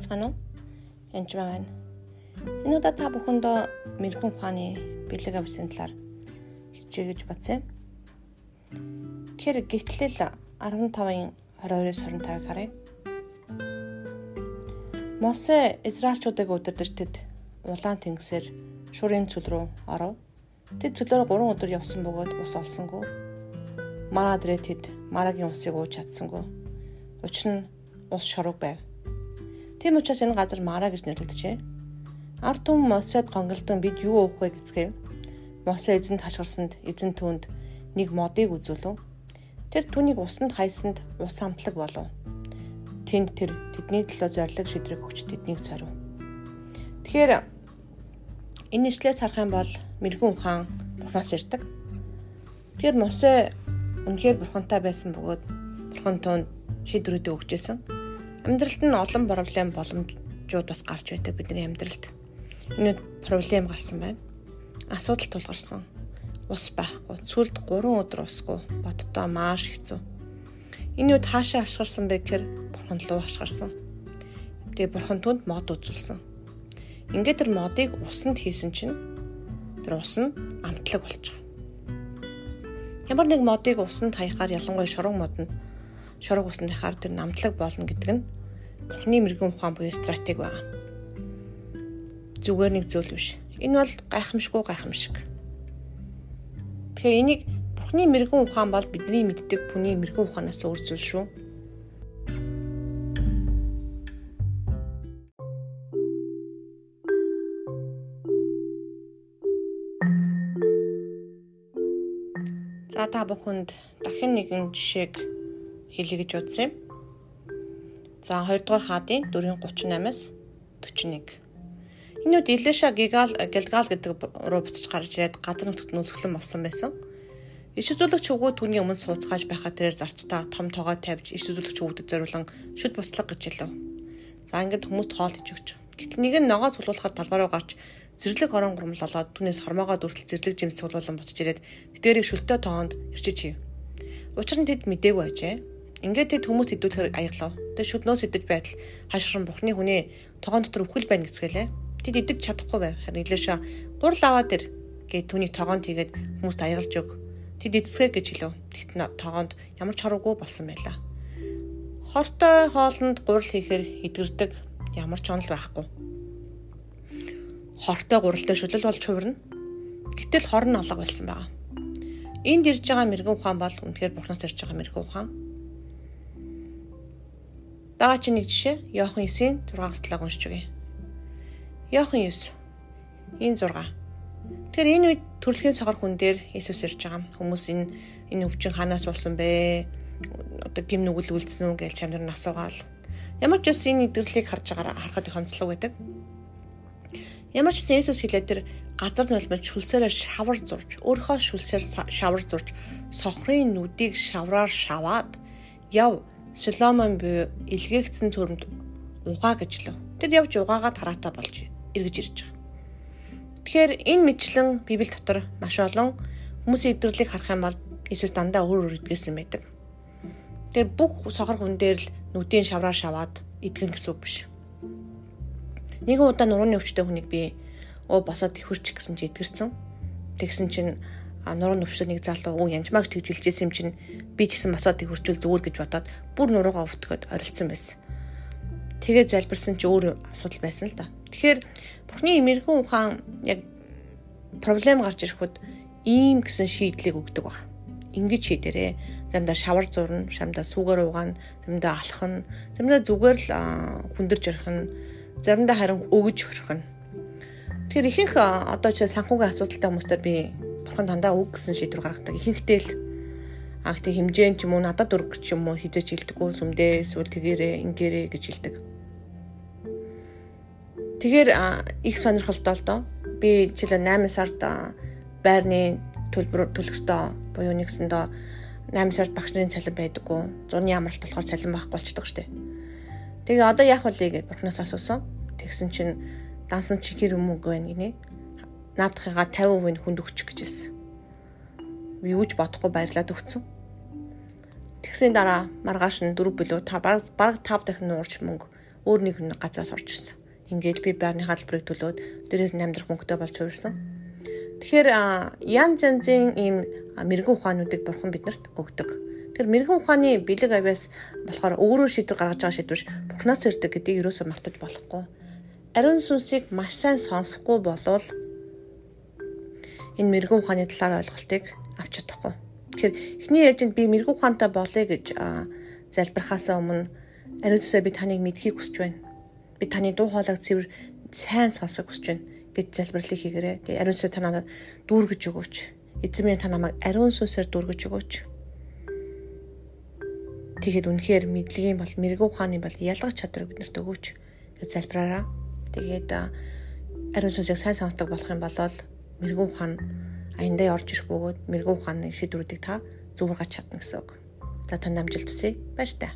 байцгаана уу? Энд байна. Энэ удаа та бүхэндөө мэрэгэн ухааны бэлэг авсан талаар хичээгэж бацсан. Тэгэхээр гитлэл 15-ын 22-оос 25-ыг харъя. Мосе Израильчуудыг удирдах тэд улаан тэнгисээр шуурын цөл рүү оров. Тэд цөлөөр 3 өдөр явсан бөгөөд ус олсонгүй. Мараа дээрээ тэд марагийн усыг ууж чадсангүй. Учир нь ус шорог байв. Тийм учраас энэ газар Мара гэж нэрлэгдэжээ. Ард түмэн Мосед гонголдон бид юу уух вэ гэцгээв. Мосе эзэнд хашгирсанд эзэн түнд нэг модыг үзүүлв. Тэр түүнийг усанд хайсанд ус амтлаг болов. Тэнд тэр тэдний төлөө зориг шидрэг өгч тэднийг царив. Тэгэхээр энэ нэшлээс харах юм бол мэрэгүн ухаан бурхнаас ирдэг. Тэгэхээр Мосе үнэхээр бурхантай байсан бөгөөд бурхан тунд шийдвэрүүдээ өгчээсэн. Амьдралд нь олон проблем боломжууд бас гарч байдаг бидний амьдралд. Энэ проблем гарсан байна. Асуудал тулгарсан. Ус байхгүй. Цүлд 3 өдөр усгүй. Боддоо маш хэцүү. Энэ үед хаашаа ашгарсан бэ гэхээр бурхан руу ашгарсан. Тэгээ бурхан түнд мод үзүүлсэн. Ингээд тэр модыг усанд хийсэн чинь тэр ус нь амтлаг болчих. Ямар нэг модыг усанд хаяхаар ялангуяа шураг модонд шураг усны хаар тэр намтлаг болно гэдэг нь Бурхны мэрэгэн ухаан буюу стратеги байна. Зүгээр нэг зүйл биш. Энэ бол гайхамшгүй гайхамшиг. Тэгэхээр энийг Бурхны мэрэгэн ухаан бол бидний мэддэг бүхний мэрэгэн ухаанаас өөр зүйл шүү. За та бүхэнд дахин нэгэн жишээг хэлье гэж бодсон юм. За 2 дугаар хаадын 4:38-аас 41. Энэ үед Илеша Гигал Гэлгал гэдэг руу буцаж гарч ирээд газар нутгад нүцгэлэн болсон байсан. Иш үзүүлэгч хөвгөө түүний өмнө сууцгааж байхад тэрээр зарцтай том тоогоо тавьж иш үзүүлэгч хөвгөдөд зориулан шүд буслаг гэж хэлв. За ингээд хүмүүст хоол хийж өгч. Гэтэл нэг нь ногоо цуглуулахаар талбай руу гарч зэрлэг орон гурмал олоод түүнээс хормоогоо дүртэл зэрлэг жимс цуглуулан буцаж ирээд тэдгэрийг шүлтөө тоонд ирчиж хийв. Учир нь тэд мдээгүй ажээ. Ингээд тэд хүмүүс идүүлэхээр аяглав. Тэд шүднөөс идэж байтал хашран бухны хүний тогоон дотор өвхөл байна гэцгээлээ. Тэд идэж чадахгүй байв. Харин Илэша гурал аваад ир гээд түүний тогоонд хийгээд хүмүүст аягалж өг. Тэд эцгээ гэж хэлв. Тэгт тогоонд ямар ч хороогүй болсон байлаа. Хортой хоолнд гурал хийхээр идгэрдэг ямар ч онол байхгүй. Хортой гуралтай шүлэл болж хувирна. Гэтэл хор нь алга болсон байгаа. Энд ирж байгаа мэрэгэн ухаан бол үнэхээр бурхнаас ирж байгаа мэрэгэн ухаан. Дараагийн нэг жишээ Иохан 9-ийн 6-аас 7 уншиж өгье. Иохан 9 энэ 6. Тэгэхээр энэ үед төрөлхийн цагаар хүн дээр Иесус ирж байгаа. Хүмүүс энэ энэ өвчин ханаас болсон бэ? Одоо гим нүгэл үлдсэн үү гэж чамд нар асуугаал. Ямар ч бас энэ идэвхлийг харж байгаараа харахад их онцлог байдаг. Ямар ч Иесус хэлээд тэр газар нулимж шүлсээрээ шавар зурж, өөрийнхөө шүлсээр шавар зурж, сохрын нүдийг шавраар шаваад яв Соломон буюу илгээгдсэн цөрөнд угаа гэж лв. Тэд явж угаагаа тараатай болж эргэж ирж байгаа. Тэгэхээр энэ мэтлэн Библи дотор маш олон хүмүүсийн идэвхлийг харах юм бол Иесус дандаа өөр өөр идгээсэн байдаг. Тэр бүх сохор хүн дээр л нүдийн шавраар шаваад идгэн гэсэн үг биш. Нэгэн удаа нурууны өвчтөе хүнийг би оо босоод ихвэрч гэсэн чи идгэрсэн. Тэгсэн чинь нуруу нөвшөө нэг залуу уу янжмаагч тэгж хэлжсэн юм чинь би ч гэсэн их хурцул зүгээр гэж бодоод бүр нуруугаа өвтгöd орилдсон байсан. Тэгээ залбирсан чи өөр асуудал байсан л да. Тэгэхээр Бурхны эмэрхэн ухаан яг проблем гарч ирэхэд ийм гэсэн шийдлийг өгдөг баг. Ингэж шийдэрээ. Заримдаа шавар зурна, заримдаа сүгээр угаана, заримдаа алхах нь, заримдаа зүгээр л хүндэрж орох нь, заримдаа харин өгөж орох нь. Тэгэхээр ихэнх одоо ч санхүүгийн асуудалтай хүмүүстээр би бурхан дандаа үг гэсэн шийдвэр гаргадаг. Ихэнхдээ л аа гэтээ хэмжээ ч юм уу надад дург ч юм уу хизэж хилдэггүй сүмдээ эсвэл тэгэрээ ингээрээ гэж хэлдэг. Тэгэхээр их сонирхолтой л доо. Би жишээлбэл 8 сард байрны төлбөр төлөхсдөө буюу нэгсэндөө 8 сард багш нарын цалин байдаггүй. Зуны амралт болохоор цалин байхгүй болчдөг штеп. Тэгээ одоо яах вэ гэж бурхнаас асуусан. Тэгсэн чинь дансан чи хэр уу гэнэ гинэ наадахыгаа 50% нь хүнд өгчих гэж хэлсэн. Би юуж бодохгүй баярлаад өгсөн. Тэгсний дараа маргааш нь 4 билүү та баг 5 дахин нуурч мөнгө өөр нэг хүн газраас орж ирсэн. Ингээд би байрны халбарыг төлөөд дээрээс нь амьдрах мөнгөтэй болж хувирсан. Тэгэхээр янз янзын ийм мэрэгэн ухаануудыг бурхан биднэрт өгдөг. Тэгэхээр мэрэгэн ухааны бэлэг авяас болохоор өөрөө шийдвэр гаргаж байгаа шийдвэрш бурхнаас ирдэг гэдгийг юусоо мартаж болохгүй. Ариун сүнсийг маш сайн сонсохгүй болвол энэ мэрэгэн ухааны талаар ойлголтыг авч чадахгүй. Тэгэхээр эхний ээлжинд би мэрэгэн ухаантай болъё гэж залбирхаасаа өмнө ариун сүнсээ би таныг мэдхийг хүсэж байна. Би таны дуу хоолойг цэвэр сайн сонсох хүсэж байна гэж залбирлыг хийгээрэй. Тэгээ ариун сүнсээ танаа дүүргэж өгөөч. Эзэн минь та намайг ариун сүнсээр дүүргэж өгөөч. Тэгэхэд үнэхээр мэдлэгийн бол мэрэгүү ухааны бол ялгах чадварыг биднэрт өгөөч залбираараа. Тэгээд ариун сүнсийг сайн сонсдог болох юм бол мэрэгүү ухаан аяндаа орж ирэх бөгөөд мэрэгүү ухааны шийдвэрүүдийг та зөвөр гаж чадна гэсэн үг. За танд амжилт хүсье. Баяр таа.